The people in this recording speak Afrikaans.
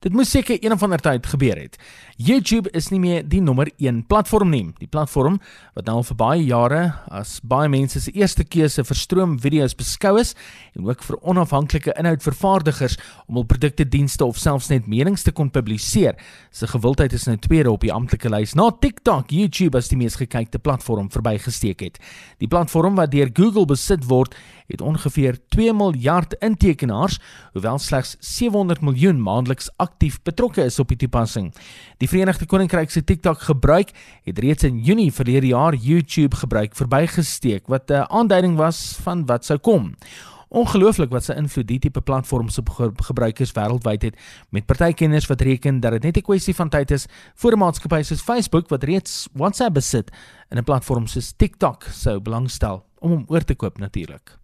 Dit moes seker een of ander tyd gebeur het. YouTube is nie meer die nommer 1 platform nie. Die platform wat nou al vir baie jare as baie mense se eerste keuse vir stroom video's beskou is en ook vir onafhanklike inhoudvervaardigers om hul produkte, dienste of selfs net menings te kon publiseer. Se gewildheid is nou tweede op die amptelike lys na TikTok, YouTube as die mees gekykte platform verbygesteek het. Die platform wat deur Google besit word, het ongeveer 2 miljard intekenaars, hoewel slegs 700 miljoen maandeliks aktief betrokke is op die toepassing. Die Verenigde Koninkryk se TikTok gebruik het reeds in Junie verlede jaar YouTube gebruik verbygesteek wat 'n aanduiding was van wat sou kom. Ongelooflik wat se invloed die tipe platforms op gebruikers wêreldwyd het met partykenners wat reken dat dit net 'n kwessie van tyd is voor 'n maatskappy soos Facebook wat reeds WhatsApp besit in 'n platform soos TikTok sou belangstel om hom oor te koop natuurlik.